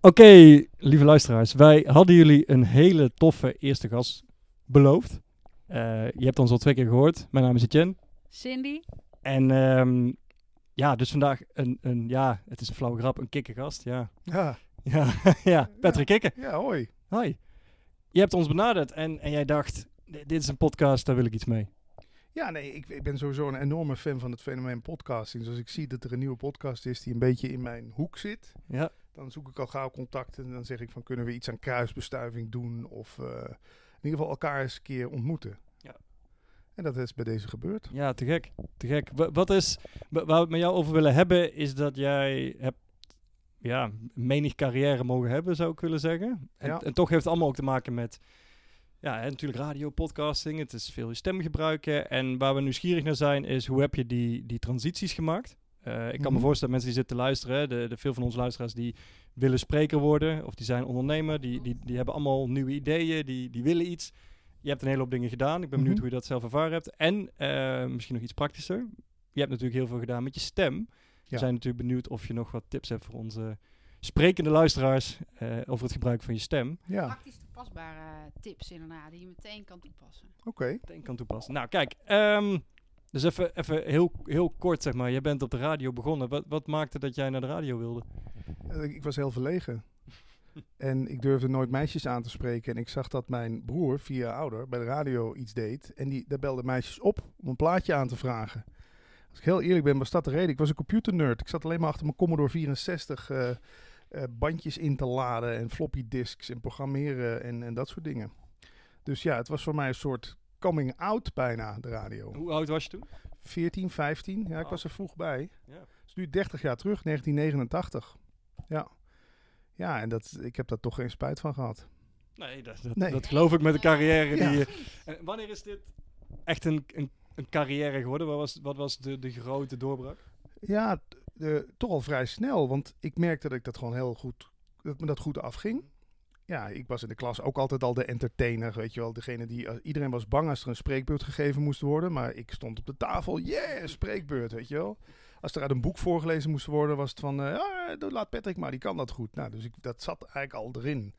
Oké, lieve luisteraars. Wij hadden jullie een hele toffe eerste gast beloofd. Eh, je hebt ons al twee keer gehoord. Mijn naam is Etienne. Cindy. En ehm, ja, dus vandaag een, een, ja, het is een flauwe grap, een kikkergast. Ja, Ja, ja, ja. Patrick Kikker. ja, hoi. Hoi. Je hebt ons benaderd en, en jij dacht, "D- dit is een podcast, daar wil ik iets mee. Ja, nee, ik, ik ben sowieso een enorme fan van het fenomeen podcasting. Dus als ik zie dat er een nieuwe podcast is die een beetje in mijn hoek zit, Ja, dan zoek ik al gauw contact en dan zeg ik van kunnen we iets aan kruisbestuiving doen of eh, in ieder geval elkaar eens een keer ontmoeten. Ja. En dat is bij deze gebeurd. ja te gek. Te gek. Wa- Wat is, wa- waar we het met jou over willen hebben, is dat jij hebt, ja, menig carrière mogen hebben, zou ik willen zeggen. En, Ja. en toch heeft het allemaal ook te maken met, ja, hè, natuurlijk radio, podcasting. Het is veel je stem gebruiken. En waar we nieuwsgierig naar zijn, is hoe heb je die, die transities gemaakt? Eh, ik kan me Mhm. voorstellen, mensen die zitten te luisteren, de, de, veel van onze luisteraars die willen spreker worden, of die zijn ondernemer, die, die, die hebben allemaal nieuwe ideeën, die, die willen iets. Je hebt een hele hoop dingen gedaan. Ik ben benieuwd Mhm. hoe je dat zelf ervaren hebt. En eh, misschien nog iets praktischer. Je hebt natuurlijk heel veel gedaan met je stem. We Ja. zijn natuurlijk benieuwd of je nog wat tips hebt voor onze sprekende luisteraars eh, over het gebruik van je stem. Ja, Praktisch toepasbare tips inderdaad, die je meteen kan toepassen. oké. Meteen kan toepassen. Nou, kijk. ehm, dus even, even heel, heel kort, zeg maar. Je bent op de radio begonnen. Wat, wat maakte dat jij naar de radio wilde? Eh, Ik was heel verlegen. En ik durfde nooit meisjes aan te spreken. En ik zag dat mijn broer, vier jaar ouder, bij de radio iets deed. En die, daar belde meisjes op om een plaatje aan te vragen. Als ik heel eerlijk ben, was dat de reden. Ik was een computernerd. Ik zat alleen maar achter mijn Commodore 64 eh, eh, bandjes in te laden. En floppy disks en programmeren en, en dat soort dingen. Dus ja, het was voor mij een soort coming out bijna, de radio. Hoe oud was je toen? 14, 15. Ja, ik Oh. was er vroeg bij. Ja. Het is nu 30 jaar terug, 1989. Ja. Ja, en dat, ik heb daar toch geen spijt van gehad. Nee, dat, dat, Nee. dat geloof ik met de carrière. Ja. Die, Eh, wanneer is dit echt een, een, een carrière geworden? Wat was, wat was de, de grote doorbraak? Ja, t- eh, toch al vrij snel. Want ik merkte dat ik dat gewoon heel goed, dat me dat goed afging. Ja, ik was in de klas ook altijd al de entertainer, weet je wel. Degene die, eh, iedereen was bang als er een spreekbeurt gegeven moest worden. Maar ik stond op de tafel, yeah, spreekbeurt, weet je wel. Als er uit een boek voorgelezen moest worden, was het van, eh, ah, laat Patrick maar, die kan dat goed. Nou, dus ik, dat zat eigenlijk al erin.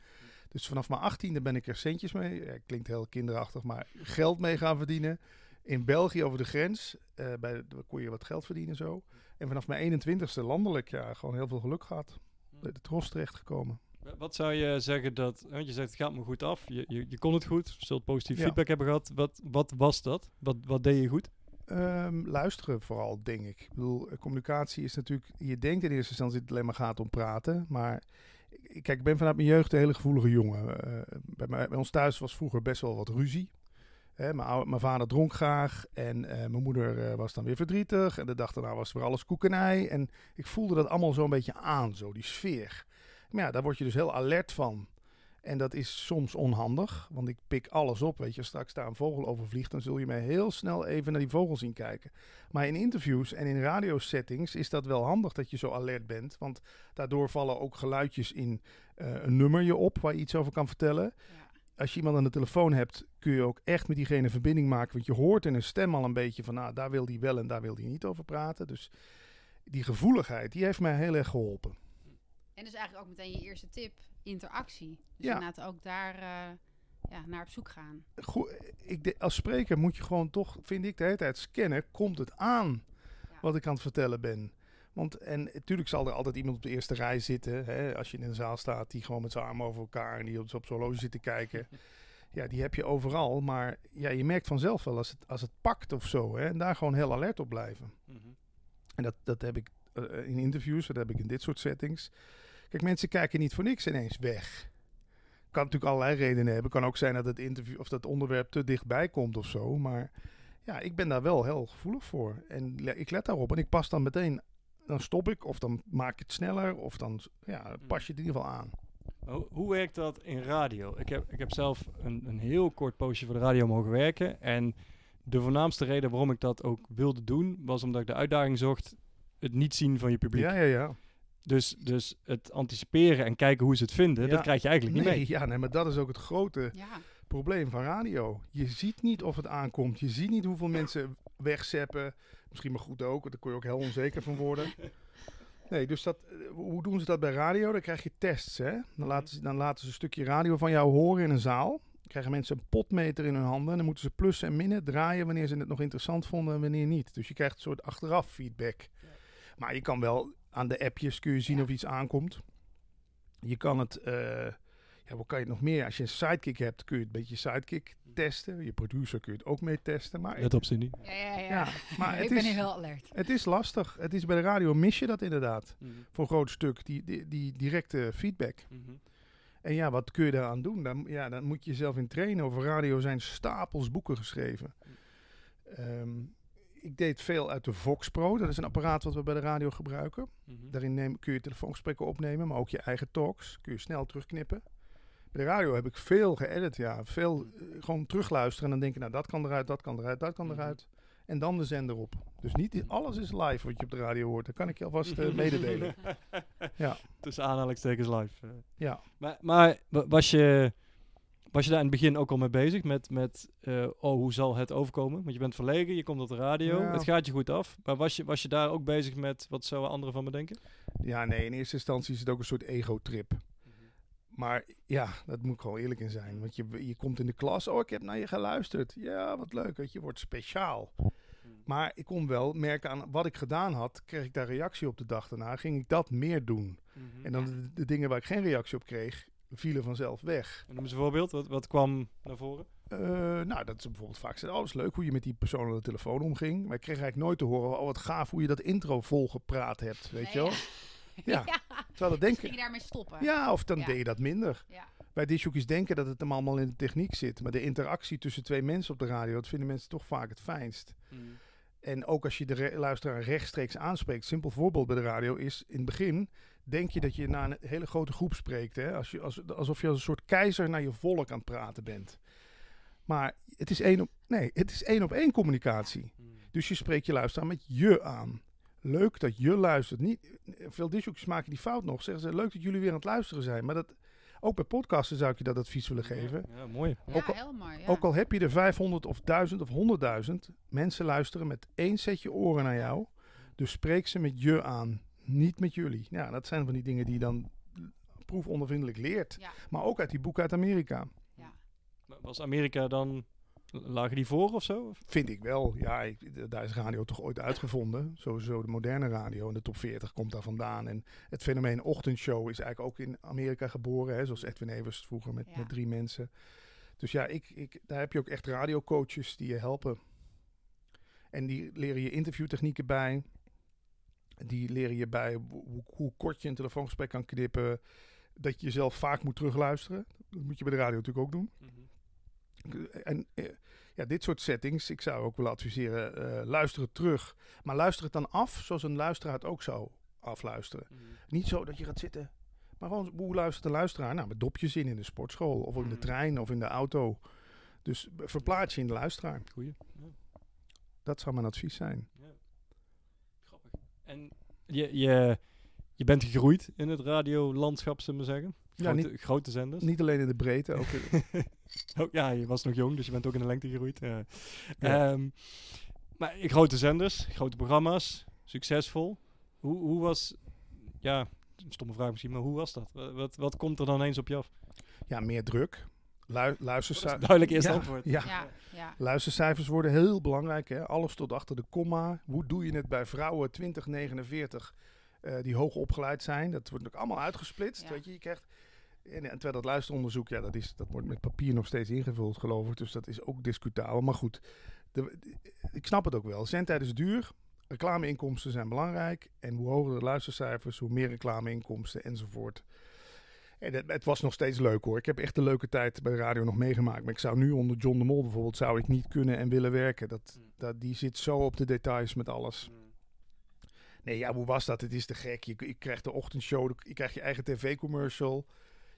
Dus vanaf mijn achttiende ben ik er centjes mee, ja, klinkt heel kinderachtig, maar geld mee gaan verdienen. In België over de grens, eh, bij, daar kon je wat geld verdienen zo. En vanaf mijn 21ste landelijk, ja, gewoon heel veel geluk gehad. Bij de tros terechtgekomen. Wat zou je zeggen dat, want je zegt het gaat me goed af, je, je, je kon het goed, je zult positief Ja. feedback hebben gehad. Wat, wat was dat? Wat, wat deed je goed? Ehm, luisteren vooral, denk ik. Ik bedoel, eh, communicatie is natuurlijk... Je denkt in eerste instantie dat het alleen maar gaat om praten. Maar kijk, ik ben vanuit mijn jeugd een hele gevoelige jongen. Eh, bij, mij, bij ons thuis was vroeger best wel wat ruzie. Hè, mijn, oude- mijn vader dronk graag en eh, mijn moeder was dan weer verdrietig. En de dag daarna was weer alles koekenij. En ik voelde dat allemaal zo'n beetje aan, zo die sfeer. Maar ja, daar word je dus heel alert van. En dat is soms onhandig, want ik pik alles op. Weet je, straks daar een vogel over vliegt, dan zul je mij heel snel even naar die vogel zien kijken. Maar in interviews en in radiosettings is dat wel handig dat je zo alert bent. Want daardoor vallen ook geluidjes in eh, een nummer je op waar je iets over kan vertellen. Ja. Als je iemand aan de telefoon hebt, kun je ook echt met diegene verbinding maken. Want je hoort in een stem al een beetje van, nou, daar wil die wel en daar wil die niet over praten. Dus die gevoeligheid, die heeft mij heel erg geholpen. En dus eigenlijk ook meteen je eerste tip, interactie. Dus Ja. inderdaad ook daar eh, ja, naar op zoek gaan. Goe- ik, de- als spreker moet je gewoon toch, vind ik, de hele tijd scannen. Komt het aan Ja. wat ik aan het vertellen ben? Want, en natuurlijk zal er altijd iemand op de eerste rij zitten. Hè, als je in een zaal staat, die gewoon met zijn armen over elkaar en die op, op zo'n horloge zit te kijken. Ja, die heb je overal. Maar ja, je merkt vanzelf wel als het, als het pakt of zo. Hè, en daar gewoon heel alert op blijven. En dat, dat heb ik eh, in interviews, dat heb ik in dit soort settings. Kijk, mensen kijken niet voor niks ineens weg. Kan natuurlijk allerlei redenen hebben. Kan ook zijn dat het interview of dat onderwerp te dichtbij komt of zo. Maar ja, ik ben daar wel heel gevoelig voor. En ik let daarop. En ik pas dan meteen. Dan stop ik, of dan maak ik het sneller, of dan ja, pas je het in ieder geval aan. Hoe, hoe werkt dat in radio? Ik heb, ik heb zelf een, een heel kort poosje voor de radio mogen werken. En de voornaamste reden waarom ik dat ook wilde doen, was omdat ik de uitdaging zocht het niet zien van je publiek. Ja, ja, ja. Dus, dus het anticiperen en kijken hoe ze het vinden, Ja. dat krijg je eigenlijk Nee, niet mee. ja, nee, maar dat is ook het grote Ja, probleem van radio. Je ziet niet of het aankomt. Je ziet niet hoeveel mensen wegzeppen. Misschien maar goed ook, want daar kon je ook heel onzeker van worden. Nee, dus dat, eh, hoe doen ze dat bij radio? Dan krijg je tests, hè? Dan Mhm. laten, ze, dan laten ze een stukje radio van jou horen in een zaal. Dan krijgen mensen een potmeter in hun handen. En dan moeten ze plussen en minnen draaien wanneer ze het nog interessant vonden en wanneer niet. Dus je krijgt een soort achteraf feedback. Maar je kan wel aan de appjes kun je zien Ja. of iets aankomt. Je kan het, eh, ja, wat kan je nog meer? Als je een sidekick hebt, kun je het een beetje sidekick testen. Je producer kun je het ook mee testen. Maar, Let op, Cindy. Ja, ja, ja. ja, maar ik het, ben is, hier wel alert. het is lastig. Het is bij de radio mis je dat inderdaad voor een groot stuk, die, die, die directe feedback. En ja, wat kun je daaraan doen? Dan, ja, dan moet je jezelf in trainen. Over radio zijn stapels boeken geschreven. Ehm, ik deed veel uit de Vox Pro. Dat is een apparaat wat we bij de radio gebruiken. Daarin neem, kun je telefoongesprekken opnemen, maar ook je eigen talks. Kun je snel terugknippen. Bij de radio heb ik veel geëdit, ja. Veel eh, gewoon terugluisteren en dan denken, nou dat kan eruit, dat kan eruit, dat kan Mhm. eruit. En dan de zender op. Dus niet i- alles is live wat je op de radio hoort. Dat kan ik je alvast eh, mededelen. Ja. Tussen aanhalingstekens live. eh. Ja. Maar, maar wa- was, je, was je daar in het begin ook al mee bezig met, met eh, oh, hoe zal het overkomen? Want je bent verlegen, je komt op de radio, Ja. het gaat je goed af. Maar was je, was je daar ook bezig met wat zouden anderen van me denken? ja, nee, in eerste instantie is het ook een soort ego-trip. Maar ja, dat moet ik gewoon eerlijk in zijn. Want je, je komt in de klas, oh, ik heb naar je geluisterd. Ja, wat leuk, weet je, wordt speciaal. Maar ik kon wel merken aan wat ik gedaan had, kreeg ik daar reactie op de dag daarna, ging ik dat meer doen. En dan de, de dingen waar ik geen reactie op kreeg, vielen vanzelf weg. En noem eens een voorbeeld, wat, wat kwam naar voren? Eh, nou, dat is bijvoorbeeld vaak zeggen, oh, dat is leuk hoe je met die persoon aan de telefoon omging. Maar ik kreeg eigenlijk nooit te horen, oh, wat gaaf hoe je dat intro volgepraat hebt, weet je wel. Ja. Terwijl dat Ging denken, je daarmee stoppen? ja, of dan Ja. deed je dat minder. Ja. Wij disjoekjes denken dat het hem allemaal in de techniek zit. Maar de interactie tussen twee mensen op de radio, dat vinden mensen toch vaak het fijnst. En ook als je de re- luisteraar rechtstreeks aanspreekt. Simpel voorbeeld bij de radio is, in het begin denk je dat je naar een hele grote groep spreekt. Hè? Als je, als, alsof je als een soort keizer naar je volk aan het praten bent. Maar het is één op, nee, het is één op één communicatie. Dus je spreekt je luisteraar met je aan. Leuk dat je luistert. Niet, veel disjoekjes maken die fout nog. Zeggen ze, leuk dat jullie weer aan het luisteren zijn. Maar dat, ook bij podcasten zou ik je dat advies willen geven. Ja, mooi. Ja, Ook al- heel mooi. Ja. Ook al heb je er 500 of 1000 of 100.000, mensen luisteren met één setje oren naar jou. Dus spreek ze met je aan, niet met jullie. Ja, dat zijn van die dingen die je dan proefondervindelijk leert. Ja. Maar ook uit die boeken uit Amerika. Maar Was Amerika dan, lagen die voor of zo? Of? Vind ik wel. Ja, ik, daar is radio toch ooit uitgevonden. Sowieso de moderne radio. En de top 40 komt daar vandaan. En het fenomeen ochtendshow is eigenlijk ook in Amerika geboren. Hè, zoals Edwin Evers vroeger met, Ja. met drie mensen. Dus ja, ik, ik, daar heb je ook echt radiocoaches die je helpen. En die leren je interviewtechnieken bij. Die leren je bij hoe, hoe kort je een telefoongesprek kan knippen. Dat je jezelf vaak moet terugluisteren. Dat moet je bij de radio natuurlijk ook doen. En eh, ja, dit soort settings, ik zou ook willen adviseren, eh luister het terug. Maar luister het dan af zoals een luisteraar het ook zou afluisteren. Niet zo dat je gaat zitten, maar gewoon hoe luistert de luisteraar? Nou, met dopjes in in de sportschool of in de Mhm. trein of in de auto. Dus verplaats je in de luisteraar. Goeie. Ja. Dat zou mijn advies zijn. Grappig. En je, je, je bent gegroeid in het radiolandschap, zullen we zeggen? Ja, Grote, grote zenders. Niet alleen in de breedte, ook in- Oh, ja, je was nog jong, dus je bent ook in de lengte gegroeid. Ja. Ja. Ehm, maar grote zenders, grote programma's, succesvol. Hoe, hoe was, ja, een stomme vraag misschien, maar hoe was dat? Wat, wat komt er dan eens op je af? ja, meer druk. Lu luistercijfers. duidelijk eerst ja, antwoord. Ja, Ja, ja. Luistercijfers worden heel belangrijk. Hè? Alles tot achter de komma. Hoe doe je het bij vrouwen 2049 eh, die hoog opgeleid zijn? Dat wordt ook allemaal uitgesplitst. Ja. Weet je? je krijgt, en, en terwijl dat luisteronderzoek, ja, dat, is, dat wordt met papier nog steeds ingevuld, geloof ik. Dus dat is ook discutabel. Maar goed, de, de- ik snap het ook wel. Zendtijd is duur. Reclameinkomsten zijn belangrijk. En hoe hoger de luistercijfers, hoe meer reclameinkomsten enzovoort. En het, het was nog steeds leuk hoor. Ik heb echt een leuke tijd bij de radio nog meegemaakt. Maar ik zou nu onder John de Mol bijvoorbeeld zou ik niet kunnen en willen werken. Dat, Mm. dat, die zit zo op de details met alles. Nee, ja, hoe was dat? Het is te gek. Je, je krijgt de ochtendshow, je krijgt je eigen tv-commercial.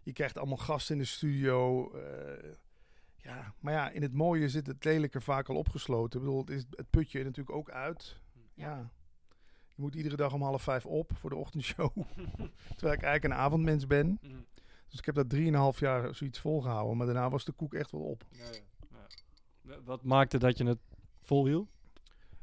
Je krijgt allemaal gasten in de studio. eh, ja, maar ja, in het mooie zit het lelijke vaak al opgesloten. Ik bedoel, het, is, het put je natuurlijk ook uit. Ja. Je moet iedere dag om half vijf op voor de ochtendshow. Terwijl ik eigenlijk een avondmens ben. Mm. Dus ik heb dat drieënhalf jaar zoiets volgehouden. Maar daarna was de koek echt wel op. Ja, ja. Ja. Wa- Wat maakte dat je het volhield?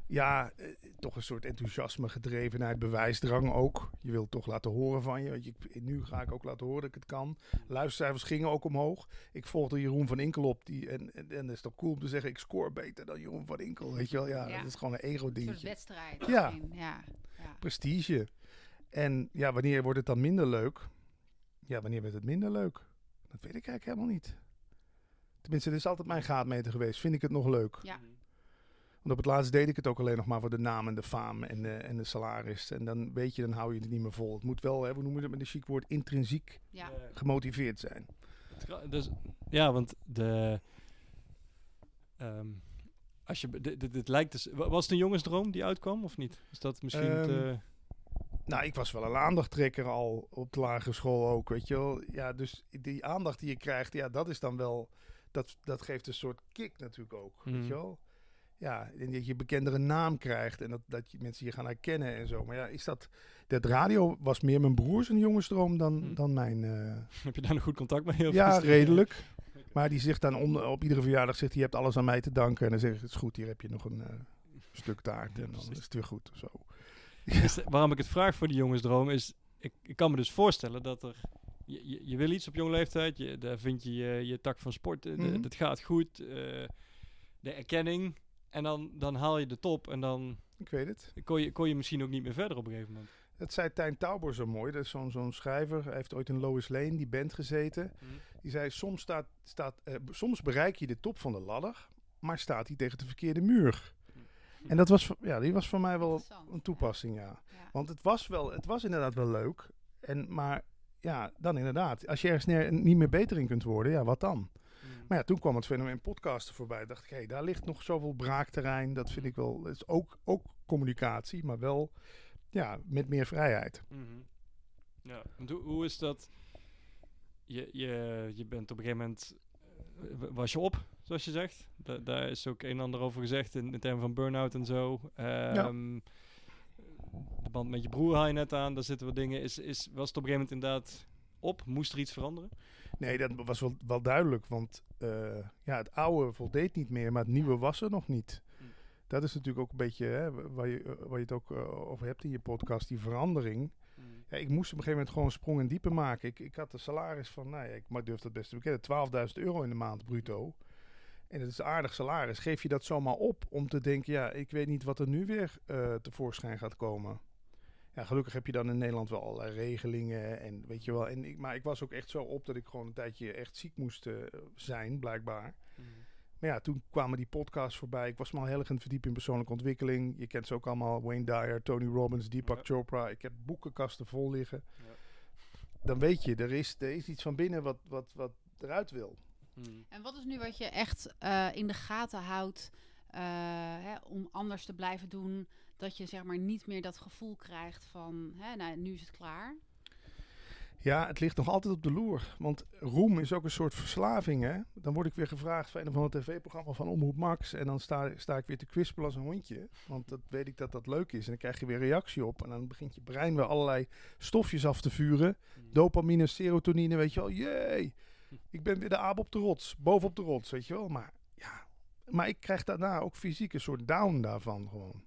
Ja, eh, toch een soort enthousiasme, gedrevenheid, bewijsdrang ook. Je wilt toch laten horen van je. Je, nu ga ik ook laten horen dat ik het kan. Luistercijfers gingen ook omhoog. Ik volgde Jeroen van Inkel op. Die, en, en, en dat is toch cool om te zeggen, ik score beter dan Jeroen van Inkel. Weet je wel, ja, Ja. dat is gewoon een ego Een wedstrijd. Ja. ja. Prestige. En ja, wanneer wordt het dan minder leuk? Ja, wanneer werd het minder leuk? Dat weet ik eigenlijk helemaal niet. Tenminste, dit is altijd mijn gaatmeter geweest. Vind ik het nog leuk? Ja. Want op het laatst deed ik het ook alleen nog maar voor de naam en de faam en de, en de salaris. En dan weet je, dan hou je het niet meer vol. Het moet wel, hè, hoe noemen we het met een chic woord, intrinsiek Ja. gemotiveerd zijn. Dus, ja, want de... ehm, als je, dit, dit, dit lijkt dus, wa- was het een jongensdroom die uitkwam of niet? Is dat misschien te- Nou, ik was wel een aandachttrekker al op de lagere school ook, weet je wel. Ja, dus die aandacht die je krijgt, ja, dat is dan wel... Dat, dat geeft een soort kick natuurlijk ook, weet Mhm. je wel. Ja, en dat je bekendere naam krijgt en dat, dat je mensen je gaan herkennen en zo. Maar ja, is dat... Dat radio was meer mijn broers een jongensdroom dan, Mhm. dan mijn... eh, heb je daar nog goed contact mee? of Ja, redelijk. Maar die zegt dan om, op iedere verjaardag zegt hij, je hebt alles aan mij te danken. En dan zeg ik, het is goed, hier heb je nog een eh, stuk taart. En dan is het weer goed of zo. Waarom ik het vraag voor die jongensdroom is, ik, ik kan me dus voorstellen dat er, je, je, je wil iets op jonge leeftijd, je, daar vind je je, je tak van sport, eh, de- Mhm. dat gaat goed, eh, de erkenning, en dan, dan haal je de top en dan Ik weet het. kon je, kon je misschien ook niet meer verder op een gegeven moment. Dat zei Tijn Tauber zo mooi. Dat is zo'n zo'n schrijver. Hij heeft ooit in Lois Lane, die band, gezeten. Die zei, soms, staat, staat, eh, soms bereik je de top van de ladder, maar staat hij tegen de verkeerde muur. En dat was, voor- ja, die was voor mij wel een toepassing, ja. Ja. Want het was, wel, het was inderdaad wel leuk. En, maar ja, dan inderdaad. Als je ergens neer- niet meer beter in kunt worden, ja, wat dan? Maar ja, toen kwam het fenomeen podcasten voorbij. dacht ik, hé, daar ligt nog zoveel braakterrein. Dat vind ik wel, het is ook, ook communicatie, maar wel ja, met meer vrijheid. Mhm. Ja, want hoe, hoe is dat? Je, je, je bent op een gegeven moment, eh, was je op, zoals je zegt. Da- daar is ook een en ander over gezegd in, in termen van burn-out en zo. Ehm, De band met je broer haal je net aan, daar zitten wat dingen. Is, is, was het op een gegeven moment inderdaad op? Moest er iets veranderen? Nee, dat was wel, wel duidelijk, want eh, ja, het oude voldeed niet meer, maar het nieuwe was er nog niet. Mm. Dat is natuurlijk ook een beetje hè, waar, je, eh, waar je het ook eh, over hebt in je podcast, die verandering. Ja, ik moest op een gegeven moment gewoon sprong en diepe maken. Ik, ik had een salaris van, nou ja, ik maar durf dat best te bekennen, 12.000 euro in de maand bruto. En het is een aardig salaris. Geef je dat zomaar op om te denken, ja, ik weet niet wat er nu weer eh, tevoorschijn gaat komen. Ja, gelukkig heb je dan in Nederland wel allerlei regelingen en weet je wel. En ik, maar ik was ook echt zo op dat ik gewoon een tijdje echt ziek moest eh, zijn, blijkbaar. Maar ja, toen kwamen die podcasts voorbij. Ik was me al heel erg verdiepen in persoonlijke ontwikkeling. Je kent ze ook allemaal. Wayne Dyer, Tony Robbins, Deepak Ja. Chopra. Ik heb boekenkasten vol liggen. Ja. Dan weet je, er is, er is iets van binnen wat, wat, wat eruit wil. En wat is nu wat je echt eh, in de gaten houdt eh, hè, om anders te blijven doen? Dat je zeg maar niet meer dat gevoel krijgt van, hè, nou, nu is het klaar. Ja, het ligt nog altijd op de loer. Want roem is ook een soort verslaving, hè. Dan word ik weer gevraagd voor een of ander tv-programma van Omroep Max. En dan sta, sta ik weer te kwispelen als een hondje. Want dat weet ik dat dat leuk is. En dan krijg je weer reactie op. En dan begint je brein weer allerlei stofjes af te vuren. Dopamine, serotonine, weet je wel. Jee, ik ben weer de aap op de rots. Boven op de rots, weet je wel. Maar ja, maar ik krijg daarna ook fysiek een soort down daarvan gewoon.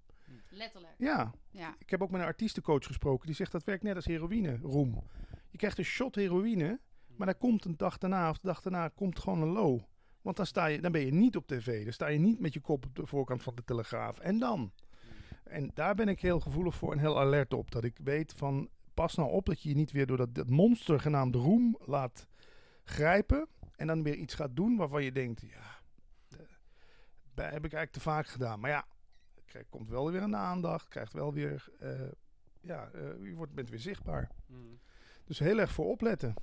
Letterlijk. Ja, Ja. ik heb ook met een artiestencoach gesproken. Die zegt dat werkt net als heroïne, roem. Je krijgt een shot heroïne, maar dan komt een dag daarna of de dag daarna komt gewoon een low. Want dan, sta je, dan ben je niet op tv. Dan sta je niet met je kop op de voorkant van de telegraaf. En dan? En daar ben ik heel gevoelig voor en heel alert op. Dat ik weet van, pas nou op dat je je niet weer door dat, dat monster genaamd roem laat grijpen. En dan weer iets gaat doen waarvan je denkt, ja, dat heb ik eigenlijk te vaak gedaan. Maar ja, krijg, komt wel weer aan de aandacht. Krijgt wel weer, eh, ja, je wordt, bent weer zichtbaar. Dus heel erg voor opletten.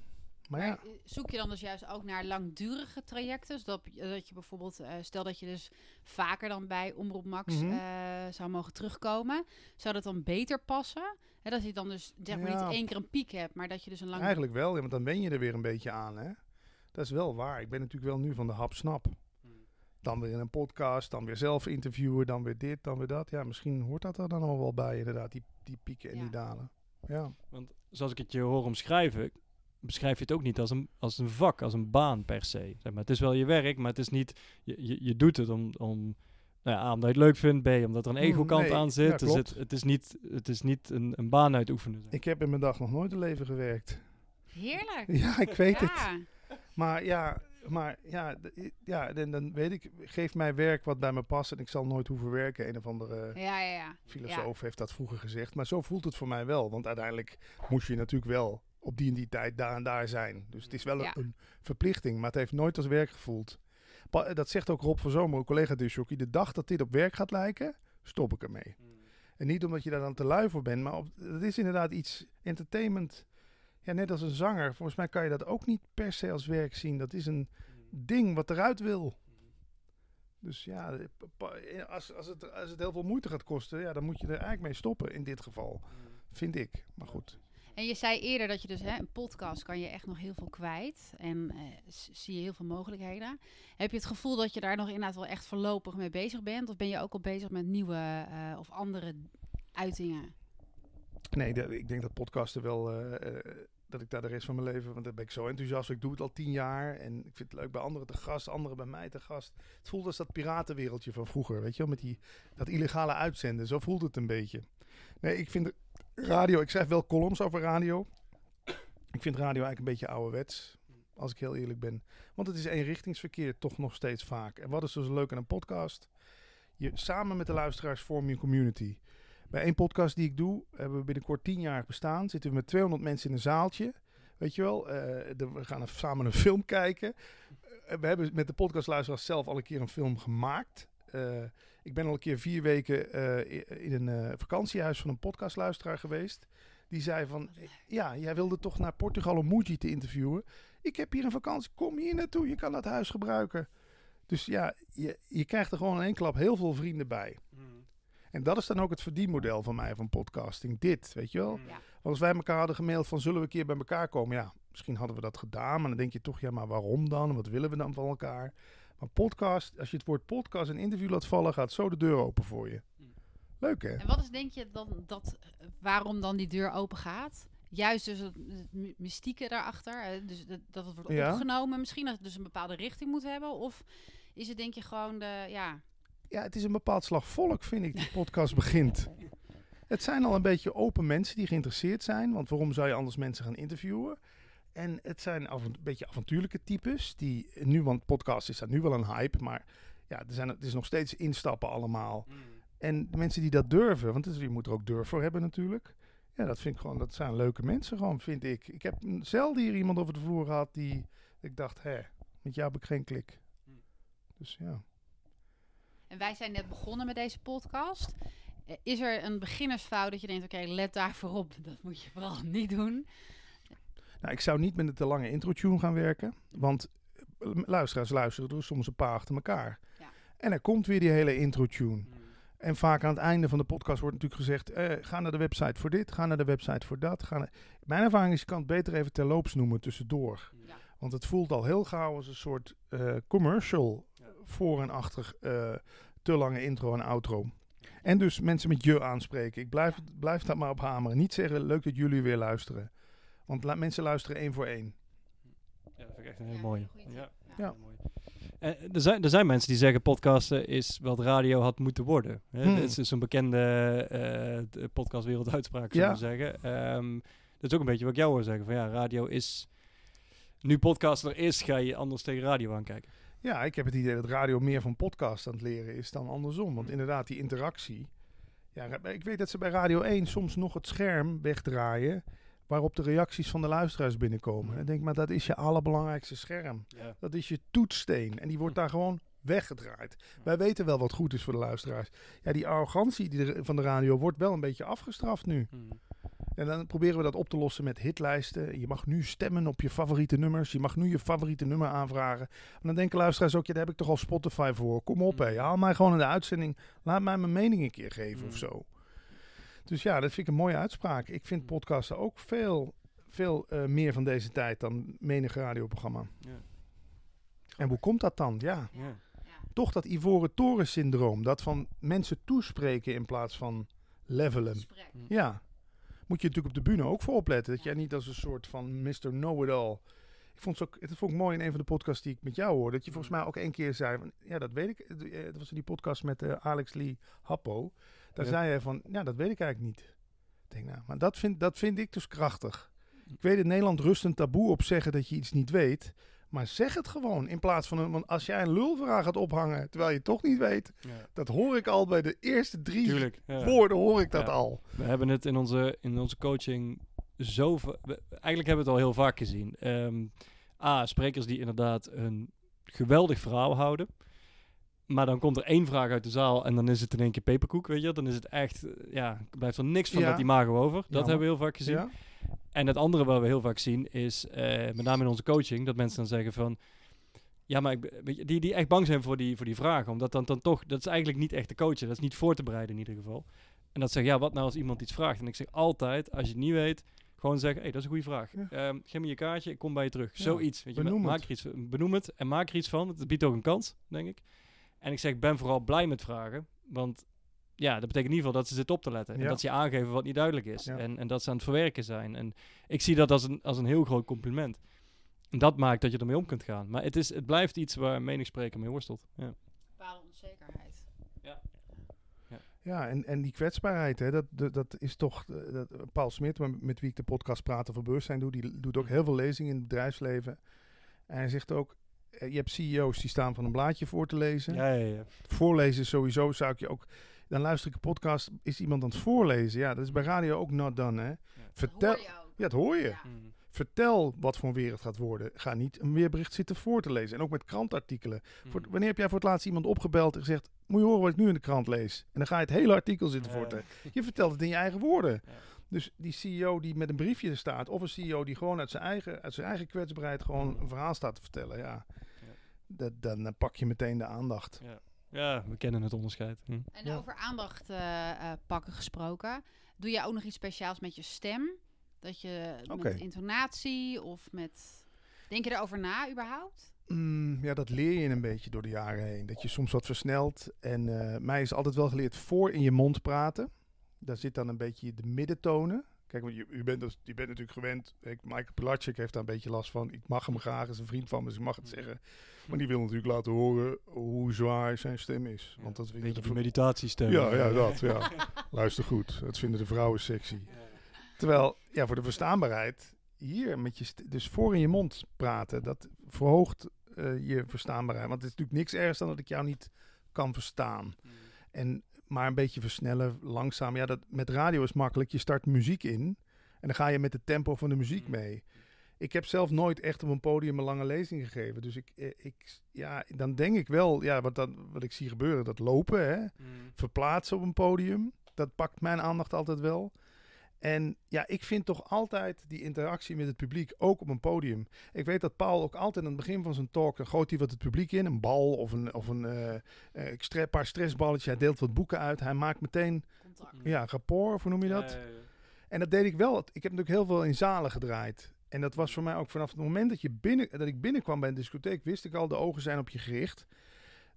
Maar ja, Maar, eh, zoek je dan dus juist ook naar langdurige trajecten? Dus dat, dat je bijvoorbeeld, eh, stel dat je dus vaker dan bij Omroep Max Mhm. eh, zou mogen terugkomen. Zou dat dan beter passen? Hè, dat je dan dus zeg maar Ja. niet één keer een piek hebt, maar dat je dus een lang... eigenlijk wel. Ja, want dan ben je er weer een beetje aan. Hè? Dat is wel waar. Ik ben natuurlijk wel nu van de hap snap. Dan weer in een podcast, dan weer zelf interviewen, dan weer dit, dan weer dat. Ja, misschien hoort dat er dan al wel bij, inderdaad, die, die pieken en Ja. die dalen. Ja. Want zoals ik het je hoor omschrijven, beschrijf je het ook niet als een, als een vak, als een baan per se. Zeg maar, het is wel je werk, maar het is niet, je, je, je doet het om, om Nou ja, A, omdat je het leuk vindt. B, omdat er een Mm, ego-kant nee, aan zit. ja, dus het, het is niet, het is niet een, een baan uitoefenen. zeg. Ik heb in mijn dag nog nooit een leven gewerkt. Heerlijk. Ja, ik weet het. Maar ja, maar ja, ja dan, dan weet ik, geef mij werk wat bij me past en ik zal nooit hoeven werken. Een of andere Ja, ja, ja. filosoof heeft dat vroeger gezegd. Maar zo voelt het voor mij wel, want uiteindelijk moest je natuurlijk wel op die en die tijd daar en daar zijn. Dus het is wel een- Ja. een verplichting, maar het heeft nooit als werk gevoeld. Pa- dat zegt ook Rob van Zomer, een collega disjockey. De dag dat dit op werk gaat lijken, stop ik ermee. En niet omdat je daar dan te lui voor bent, maar op, het is inderdaad iets entertainment. Ja, net als een zanger. Volgens mij kan je dat ook niet per se als werk zien. Dat is een ding wat eruit wil. Dus ja, pa- als, als, het, als het heel veel moeite gaat kosten, ja, dan moet je er eigenlijk mee stoppen in dit geval. Vind ik. Maar goed. En je zei eerder dat je dus, hè, een podcast kan je echt nog heel veel kwijt. En eh, zie je heel veel mogelijkheden. Heb je het gevoel dat je daar nog inderdaad wel echt voorlopig mee bezig bent? Of ben je ook al bezig met nieuwe eh, of andere uitingen? Nee, ik denk dat podcasten wel. eh, dat ik daar de rest van mijn leven. Want daar ben ik zo enthousiast. Ik doe het al tien jaar. En ik vind het leuk bij anderen te gast, anderen bij mij te gast. Het voelt als dat piratenwereldje van vroeger. Weet je wel, met die, dat illegale uitzenden. Zo voelt het een beetje. Nee, ik vind radio. Ik schrijf wel columns over radio. Ik vind radio eigenlijk een beetje ouderwets. Als ik heel eerlijk ben. Want het is eenrichtingsverkeer toch nog steeds vaak. En wat is dus leuk aan een podcast? Je, samen met de luisteraars vorm je een community. Bij één podcast die ik doe, hebben we binnenkort tien jaar bestaan. Zitten we met 200 mensen in een zaaltje. Weet je wel, eh, we gaan samen een film kijken. Eh, we hebben met de podcastluisteraars zelf al een keer een film gemaakt. Eh, ik ben al een keer vier weken eh, in een eh, vakantiehuis van een podcastluisteraar geweest. Die zei van, ja, jij wilde toch naar Portugal om Muji te interviewen. Ik heb hier een vakantie, kom hier naartoe, je kan dat huis gebruiken. Dus ja, je, je krijgt er gewoon in één klap heel veel vrienden bij. En dat is dan ook het verdienmodel van mij van podcasting. Dit, weet je wel. Ja. Want als wij elkaar hadden gemaild van zullen we een keer bij elkaar komen? Ja, misschien hadden we dat gedaan. Maar dan denk je toch, ja, maar waarom dan? Wat willen we dan van elkaar? Maar podcast, als je het woord podcast en interview laat vallen, gaat zo de deur open voor je. Leuk hè? En wat is denk je dan dat, waarom dan die deur open gaat? Juist dus het, het my- mystieke daarachter. Dus dat, dat het wordt Ja. opgenomen. Misschien dat het dus een bepaalde richting moet hebben. Of is het denk je gewoon de, ja... Ja, het is een bepaald slag volk, vind ik, die podcast begint. Het zijn al een beetje open mensen die geïnteresseerd zijn. Want waarom zou je anders mensen gaan interviewen? En het zijn af, een beetje avontuurlijke types. Die nu, want podcast is daar nu wel een hype. Maar ja, er zijn, het is nog steeds instappen allemaal. En de mensen die dat durven, want is- je moet er ook durf voor hebben natuurlijk. Ja, dat vind ik gewoon, dat zijn leuke mensen gewoon, vind ik. Ik heb zelden hier iemand over de vloer gehad die ik dacht, hè, met jou heb ik geen klik. Dus ja. En wij zijn net begonnen met deze podcast. Eh, Is er een beginnersfout dat je denkt, oké, let daarvoor op. Dat moet je vooral niet doen. Nou, ik zou niet met een te lange intro-tune gaan werken. Want eh, luisteraars luisteren dus soms een paar achter elkaar. Ja. En er komt weer die hele intro-tune. En vaak aan het einde van de podcast wordt natuurlijk gezegd... eh, ga naar de website voor dit, ga naar de website voor dat. Ga naar... Mijn ervaring is, je kan het beter even terloops noemen tussendoor. Ja. Want het voelt al heel gauw als een soort eh, commercial... Ja. voor en achter te lange intro en outro. En dus mensen met je aanspreken. Ik blijf, blijf daar maar op hameren. Niet zeggen, leuk dat jullie weer luisteren. Want la- mensen luisteren één voor één. Ja, dat vind ik echt een hele Ja, mooie. Ja. Ja. Ja. Heel mooi. En er, zijn, er zijn mensen die zeggen podcasten is wat radio had moeten worden. Hè? Hmm. Dit is een bekende eh, de podcastwereld uitspraak, zou Ja. ik zeggen. Ehm, dat is ook een beetje wat ik jou hoor zeggen. Van ja, radio is... Nu podcast er is, ga je anders tegen radio aankijken. Ja, ik heb het idee dat radio meer van podcast aan het leren is dan andersom. Want inderdaad, die interactie. Ja, ik weet dat ze bij Radio 1 soms nog het scherm wegdraaien. Waarop de reacties van de luisteraars binnenkomen. En dan denk maar dat is je allerbelangrijkste scherm. Ja. Dat is je toetssteen. En die wordt daar gewoon weggedraaid. Wij weten wel wat goed is voor de luisteraars. Ja, die arrogantie die van de radio wordt wel een beetje afgestraft nu. Hmm. En dan proberen we dat op te lossen met hitlijsten. Je mag nu stemmen op je favoriete nummers. Je mag nu je favoriete nummer aanvragen. En dan denken luisteraars ook, ja, daar heb ik toch al Spotify voor. Kom op, hé. Mm. Haal mij gewoon in de uitzending. Laat mij mijn mening een keer geven of Mm. zo. Dus ja, dat vind ik een mooie uitspraak. Ik vind Mm. podcasten ook veel, veel eh, meer van deze tijd dan menig radioprogramma. Ja. En hoe komt dat dan? Ja, Ja. Toch dat ivoren toren syndroom. Dat van mensen toespreken in plaats van levelen. Gesprek. Ja. Moet je natuurlijk op de bühne ook voor opletten. Dat jij niet als een soort van Mr. Know-it-all Ik vond het ook, het vond ik mooi in een van de podcasts die ik met jou hoorde. Dat je volgens mij ook één keer zei, van, ja, dat weet ik. Eh, Dat was in die podcast met eh, Alex Lee Happo. Daar Ja. zei hij van, ja, dat weet ik eigenlijk niet. Ik denk, nou, maar dat vind, dat vind ik dus krachtig. Ik weet in Nederland rust een taboe op zeggen dat je iets niet weet. Maar zeg het gewoon. In plaats van, een, want als jij een lulvraag gaat ophangen terwijl je het toch niet weet. Ja. Dat hoor ik al bij de eerste drie Tuurlijk. ja. woorden hoor ik dat Ja. al. We hebben het in onze, in onze coaching zo... we- Eigenlijk hebben we het al heel vaak gezien. Ehm, A, sprekers die inderdaad een geweldig verhaal houden. Maar dan komt er één vraag uit de zaal en dan is het in één keer peperkoek, weet je. Dan is het echt, eh, ja, blijft er niks van Ja. dat imago over. Dat Jammer. hebben we heel vaak gezien. Ja? En het andere wat we heel vaak zien is, eh, met name in onze coaching, dat mensen dan zeggen van... Ja, maar ik, be- weet je, die, die echt bang zijn voor die, voor die vragen. Omdat dan, dan toch, dat is eigenlijk niet echt te coachen. Dat is niet voor te bereiden in ieder geval. En dat zeggen, ja, wat nou als iemand iets vraagt? En ik zeg altijd, als je het niet weet, gewoon zeggen, hé, hey, dat is een goede vraag. Ja. Ehm, geef me je kaartje, ik kom bij je terug. Ja, Zoiets. Weet je, benoem maak het. er iets, benoem het en maak er iets van. Het biedt ook een kans, denk ik. En ik zeg, ik ben vooral blij met vragen. Want ja, dat betekent in ieder geval dat ze zitten op te letten. En Ja. dat ze je aangeven wat niet duidelijk is. Ja. En, en dat ze aan het verwerken zijn. En ik zie dat als een, als een heel groot compliment. En dat maakt dat je ermee om kunt gaan. Maar het, is, het blijft iets waar menig spreker mee worstelt. Ja. Bepaalde onzekerheid. Ja, en, en die kwetsbaarheid, hè, dat, dat, dat is toch... eh, Dat, Paul Smit, met, wie ik de podcast Praten voor Bewustzijn doe, die doet ook heel veel lezingen in het bedrijfsleven. En hij zegt ook, je hebt CEO's die staan van een blaadje voor te lezen. Ja, ja, ja. Voorlezen sowieso zou ik je ook... Dan luister ik een podcast, is iemand aan het voorlezen? Ja, dat is bij radio ook not done, hè. Vertel, Dat hoor je ook. ja, dat hoor je. Ja. Mm. Vertel wat voor een wereld gaat worden. Ga niet een weerbericht zitten voor te lezen. En ook met krantartikelen. Voor, Mm. wanneer heb jij voor het laatst iemand opgebeld en gezegd... Moet je horen wat ik nu in de krant lees? En dan ga je het hele artikel zitten Ja. voor te... Je vertelt het in je eigen woorden. Ja. Dus die CEO die met een briefje er staat... of een CEO die gewoon uit zijn eigen, uit zijn eigen kwetsbaarheid... gewoon een verhaal staat te vertellen, ja... Ja. Dat, dan eh, pak je meteen de aandacht. Ja, we kennen het onderscheid. Hm. En Ja. over aandacht eh, eh, pakken gesproken. Doe je ook nog iets speciaals met je stem? Dat je met intonatie of met... Denk je erover na überhaupt? Mm, ja, dat leer je een beetje door de jaren heen. Dat je soms wat versnelt. En eh, mij is altijd wel geleerd voor in je mond praten. Daar zit dan een beetje de middentonen. Kijk, want je, u bent, dus- je bent natuurlijk gewend. Ik, Michael Pilatschik heeft daar een beetje last van. Ik mag hem graag, is een vriend van me, dus ik mag het zeggen. Maar die wil natuurlijk laten horen hoe zwaar zijn stem is. Want dat vinden beetje de meditatiestem. Ja, ja, dat. Ja. Luister goed. Dat vinden de vrouwen sexy. Terwijl, ja, voor de verstaanbaarheid, hier met je, dus voor in je mond praten, dat verhoogt eh, je verstaanbaarheid. Want het is natuurlijk niks ergens dan dat ik jou niet kan verstaan. En maar een beetje versnellen, langzaam. Ja, dat, met radio is makkelijk. Je start muziek in en dan ga je met het tempo van de muziek Mm. mee. Ik heb zelf nooit echt op een podium een lange lezing gegeven. Dus ik, eh, ik ja, dan denk ik wel, ja, wat, dan, wat ik zie gebeuren, dat lopen, hè, Mm. verplaatsen op een podium. Dat pakt mijn aandacht altijd wel. En ja, ik vind toch altijd die interactie met het publiek, ook op een podium. Ik weet dat Paul ook altijd aan het begin van zijn talk, gooit hij wat het publiek in. Een bal of een, of een eh, eh, paar stressballetjes. Hij deelt wat boeken uit. Hij maakt meteen, Contact. ja, rapport, of hoe noem je dat? Ja, ja, ja. En dat deed ik wel. Ik heb natuurlijk heel veel in zalen gedraaid. En dat was voor mij ook vanaf het moment dat, je binnen, dat ik binnenkwam bij een discotheek, wist ik al, de ogen zijn op je gericht.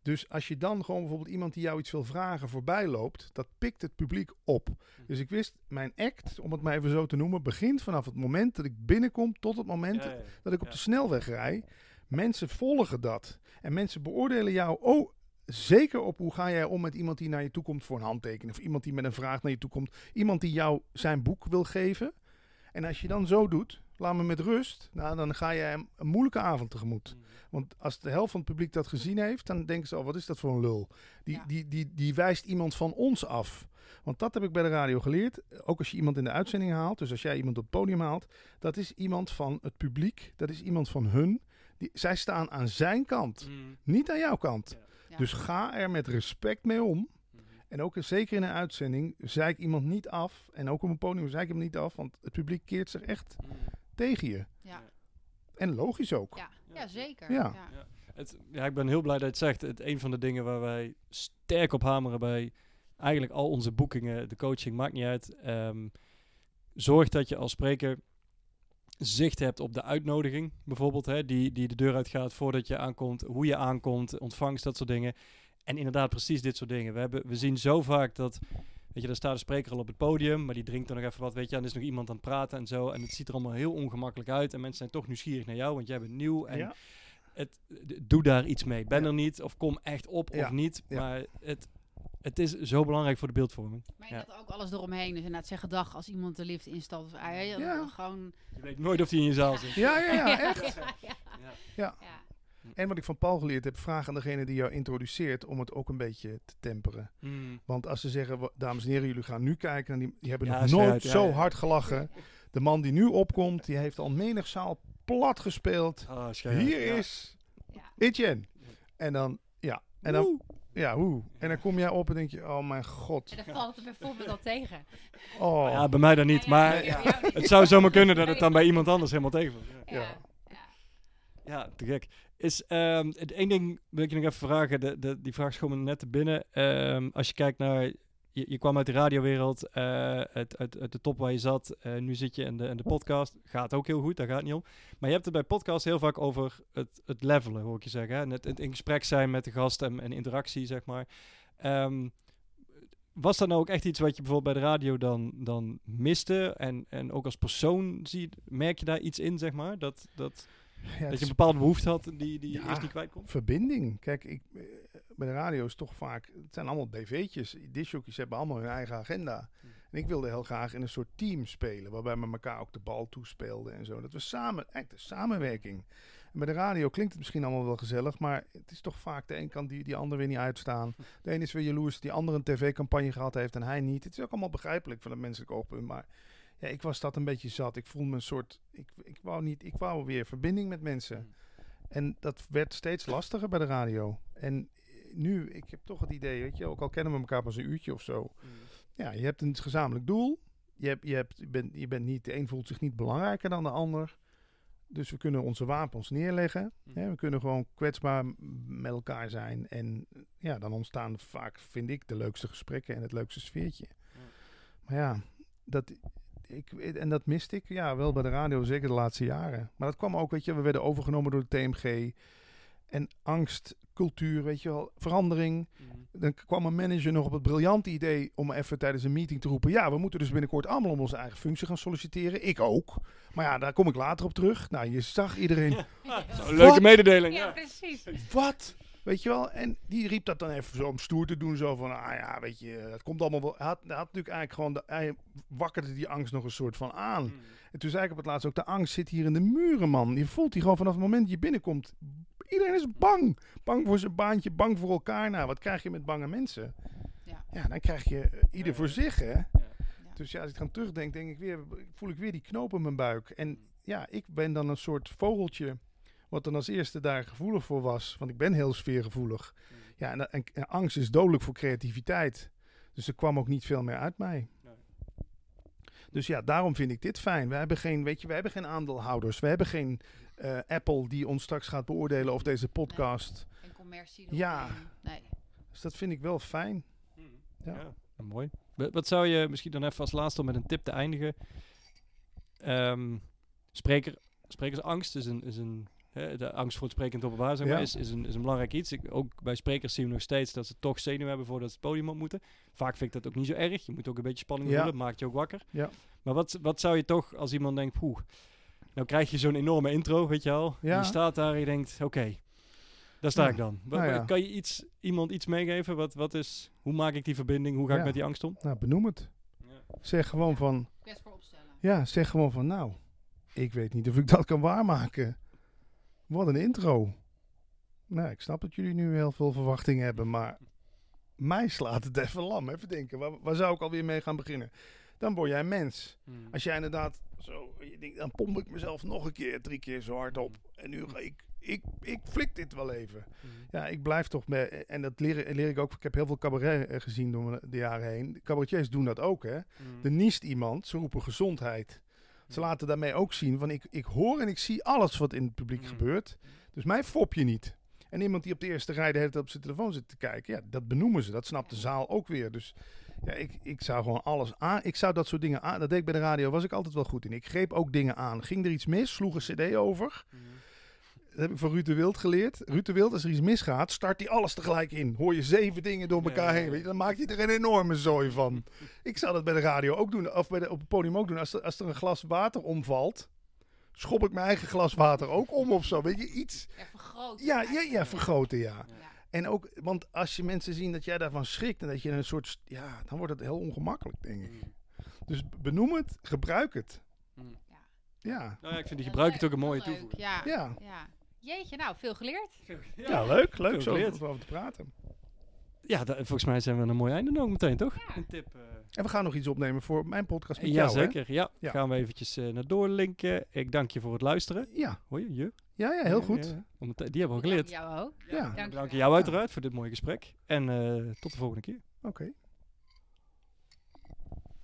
Dus als je dan gewoon bijvoorbeeld iemand die jou iets wil vragen voorbij loopt, dat pikt het publiek op. Dus ik wist, mijn act, om het maar even zo te noemen, begint vanaf het moment dat ik binnenkom tot het moment Ja, ja, ja. dat ik op de snelweg rij. Mensen volgen dat. En mensen beoordelen jou oh, zeker op hoe ga jij om met iemand die naar je toe komt voor een handtekening. Of iemand die met een vraag naar je toe komt. Iemand die jou zijn boek wil geven. En als je dan zo doet, laat me met rust. Nou, dan ga je een, een moeilijke avond tegemoet. Mm. Want als de helft van het publiek dat gezien heeft, dan denken ze, oh, wat is dat voor een lul? Die, Ja. die, die, die wijst iemand van ons af. Want dat heb ik bij de radio geleerd. Ook als je iemand in de uitzending haalt, dus als jij iemand op het podium haalt, dat is iemand van het publiek, dat is iemand van hun. Die, zij staan aan zijn kant, Mm. niet aan jouw kant. Ja. Ja. Dus ga er met respect mee om. Mhm. En ook zeker in een uitzending, zeik iemand niet af. En ook op een podium zeik hem niet af, want het publiek keert zich echt Mm. Tegen je. Ja. En logisch ook. Ja. ja, zeker. Ja. Ja. Het, ja, ik ben heel blij dat je het zegt. Het, een van de dingen waar wij sterk op hameren bij eigenlijk al onze boekingen, de coaching, maakt niet uit. Ehm, zorg dat je als spreker zicht hebt op de uitnodiging, bijvoorbeeld, hè, die, die de deur uitgaat voordat je aankomt, hoe je aankomt, ontvangst, dat soort dingen. En inderdaad, precies dit soort dingen. We, hebben, we zien zo vaak dat Weet je, daar staat de spreker al op het podium, maar die drinkt er nog even wat, weet je. En er is nog iemand aan het praten en zo. En het ziet er allemaal heel ongemakkelijk uit. En mensen zijn toch nieuwsgierig naar jou, want jij bent nieuw. En ja. het, doe daar iets mee. Ben Ja. er niet, of kom echt op, Ja. of niet. Ja. Maar het, het is zo belangrijk voor de beeldvorming. Maar Ja. inderdaad ook alles eromheen. Dus inderdaad zeggen dag als iemand de lift instapt. Of, ah, ja, Ja. Gewoon... Je weet nooit of die in je zaal zit. Ja, ja, ja, echt. Ja, ja. Ja. Ja. En wat ik van Paul geleerd heb, vraag aan degene die jou introduceert om het ook een beetje te temperen. Mm. Want als ze zeggen, "Wa- dames en heren, jullie gaan nu kijken, en die, die hebben Ja, nog nooit uit, ja, zo ja. hard gelachen. De man die nu opkomt, die heeft al menig zaal plat gespeeld. Ah. Hier Ja. is Ja. Etienne. En dan, ja, en dan, ja, hoe? En dan kom jij op en denk je, oh mijn god. En dan valt het bijvoorbeeld al tegen. Oh, Ja, bij mij dan niet, maar ja, ja. het zou zomaar kunnen dat het dan bij iemand anders helemaal tegenvalt. Ja. Ja. Ja. Ja, te gek. Is ehm het één ding wil ik je nog even vragen. De, de, die vraag schoot me net te binnen. Ehm, als je kijkt naar. Je, je kwam uit de radiowereld, eh, uit, de top waar je zat. eh, nu zit je in de, de podcast. Gaat ook heel goed, daar gaat niet om. Maar je hebt het bij podcasts heel vaak over het, het levelen, hoor ik je zeggen. Hè? En Het, in gesprek zijn met de gast en, en interactie, zeg maar. Ehm, was dat nou ook echt iets wat je bijvoorbeeld bij de radio dan, dan miste? En, en ook als persoon zie, merk je daar iets in, zeg maar? Dat, dat, Ja, dat je een bepaalde behoefte had die, die Ja. eerst niet kwijt kon? verbinding. Kijk, ik, eh, bij de radio is toch vaak, het zijn allemaal BV'tjes. Disjockeys hebben allemaal hun eigen agenda. En ik wilde heel graag in een soort team spelen, waarbij we elkaar ook de bal toespeelden en zo. Dat we samen, echt de samenwerking. En bij de radio klinkt het misschien allemaal wel gezellig, maar het is toch vaak de een kan die, die ander weer niet uitstaan. De een is weer jaloers, die ander een tv-campagne gehad heeft en hij niet. Het is ook allemaal begrijpelijk van het menselijk oogpunt, maar ja, ik was dat een beetje zat. Ik voelde me een soort, ik, ik wou niet, ik wou weer verbinding met mensen. En dat werd steeds lastiger bij de radio. En nu, ik heb toch het idee, weet je, ook al kennen we elkaar pas een uurtje of zo. Ja, je hebt een gezamenlijk doel. Je, hebt, je, hebt, je, bent, je bent niet, de een voelt zich niet belangrijker dan de ander. Dus we kunnen onze wapens neerleggen. Mhm. Hè, we kunnen gewoon kwetsbaar met elkaar zijn. En ja, dan ontstaan vaak, vind ik, de leukste gesprekken en het leukste sfeertje. Maar ja, dat, ik, en dat miste ik ja, wel bij de radio, zeker de laatste jaren. Maar dat kwam ook, weet je, we werden overgenomen door de TMG. En angst, cultuur, weet je wel, verandering. Dan kwam een manager nog op het briljante idee om even tijdens een meeting te roepen: Ja, we moeten dus binnenkort allemaal om onze eigen functie gaan solliciteren. Ik ook. Maar ja, daar kom ik later op terug. Nou, je zag iedereen: Een leuke mededeling. Ja, Ja. precies. Wat? Weet je wel? En die riep dat dan even zo om stoer te doen. Zo van: Ah ja, weet je, dat komt allemaal wel. Hij had, hij had natuurlijk eigenlijk gewoon, de, hij wakkerde die angst nog een soort van aan. Mm. En toen zei ik op het laatst ook: De angst zit hier in de muren, man. Je voelt die gewoon vanaf het moment dat je binnenkomt. Iedereen is bang. Bang voor zijn baantje, bang voor elkaar. Nou, wat krijg je met bange mensen? Ja. Ja, dan krijg je ieder voor zich, hè? Ja. Dus ja, als ik dan terugdenk, denk ik weer, voel ik weer die knoop in mijn buik. En ja, ik ben dan een soort vogeltje, wat dan als eerste daar gevoelig voor was. Want ik ben heel sfeergevoelig. Ja, en, en, en angst is dodelijk voor creativiteit. Dus er kwam ook niet veel meer uit mij. Nee. Dus ja, daarom vind ik dit fijn. We hebben geen, weet je, we hebben geen aandeelhouders. We hebben geen eh, Apple die ons straks gaat beoordelen of deze podcast. En commercie. Ja. Nee. Dus dat vind ik wel fijn. Ja. Ja. nou, mooi. Wa- Wat zou je misschien dan even als laatste om met een tip te eindigen? Ehm, spreker, sprekersangst is een, is een de angst voor het sprekend openbaar zeg maar, Ja. is, is, een, is een belangrijk iets. Ik, ook bij sprekers zien we nog steeds dat ze toch zenuwen hebben voordat ze het podium op moeten. Vaak vind ik dat ook niet zo erg. Je moet ook een beetje spanning Ja. voelen, maakt je ook wakker. Ja. Maar wat, wat zou je toch, als iemand denkt, poeh, nou krijg je zo'n enorme intro, weet je wel. Ja. Je staat daar en je denkt, oké, daar sta Ja. ik dan. Nou. Kan je iets, iemand iets meegeven? Wat, wat is, hoe maak ik die verbinding? Hoe ga ik met die angst om? Nou, benoem het. Zeg gewoon van, Kwetsbaar opstellen. ja, zeg gewoon van, nou, ik weet niet of ik dat kan waarmaken. Wat een intro. Nou, ik snap dat jullie nu heel veel verwachtingen hebben, maar mij slaat het even lam. Even denken, waar, waar zou ik alweer mee gaan beginnen? Dan word jij mens. Als jij inderdaad zo, je denkt, dan pomp ik mezelf nog een keer, drie keer zo hard op. En nu ga ik, ik, ik flik dit wel even. Ja, ik blijf toch met, en dat leer, leer ik ook. Ik heb heel veel cabaret eh, gezien door de jaren heen. De cabaretiers doen dat ook, hè. Er niest iemand, ze roepen gezondheid. Ze laten daarmee ook zien, van ik, ik hoor en ik zie alles wat in het publiek Mm. gebeurt. Dus mij fop je niet. En iemand die op de eerste rij de hele tijd op zijn telefoon zit te kijken, ja, dat benoemen ze. Dat snapt de zaal ook weer. Dus ja, ik, ik zou gewoon alles aan. Ik zou dat soort dingen aan. Dat deed ik bij de radio, was ik altijd wel goed in. Ik greep ook dingen aan. Ging er iets mis, sloeg een CD over. Dat heb ik van Ruud de Wild geleerd. Ruud de Wild, als er iets misgaat, start hij alles tegelijk in. Hoor je zeven dingen door elkaar Ja, ja, heen. ja. Weet je, dan maakt hij er een enorme zooi van. ik zou dat bij de radio ook doen, of bij de, op het podium ook doen. Als er, als er een glas water omvalt, schop ik mijn eigen glas water ook om of zo. Weet je, iets. Ja, vergroten. Ja, ja, ja, vergroten, ja. Ja. En ook, want als je mensen zien dat jij daarvan schrikt en dat je een soort, ja, dan wordt het heel ongemakkelijk, denk ik. Dus benoem het, gebruik het. Mm. Ja, Nou ja, ik vind die Ja, gebruik het ook een mooie toevoeging. Ja. ja. Jeetje, nou, veel geleerd. ja leuk, leuk Veel zo geleerd. om over te praten. Ja, da- volgens mij zijn we een mooi einde ook meteen, toch? Ja. Een tip. eh. En we gaan nog iets opnemen voor mijn podcast met ja, jou, hè? zeker. Ja. Ja. Gaan we eventjes eh, naar doorlinken. Ik dank je voor het luisteren. Ja, Hoor je? Je? ja, ja heel Ja, goed. Om die hebben we al geleerd. Jou ook. Ja, Dank Dank je jou uiteraard voor dit mooie gesprek. En eh, tot de volgende keer. oké.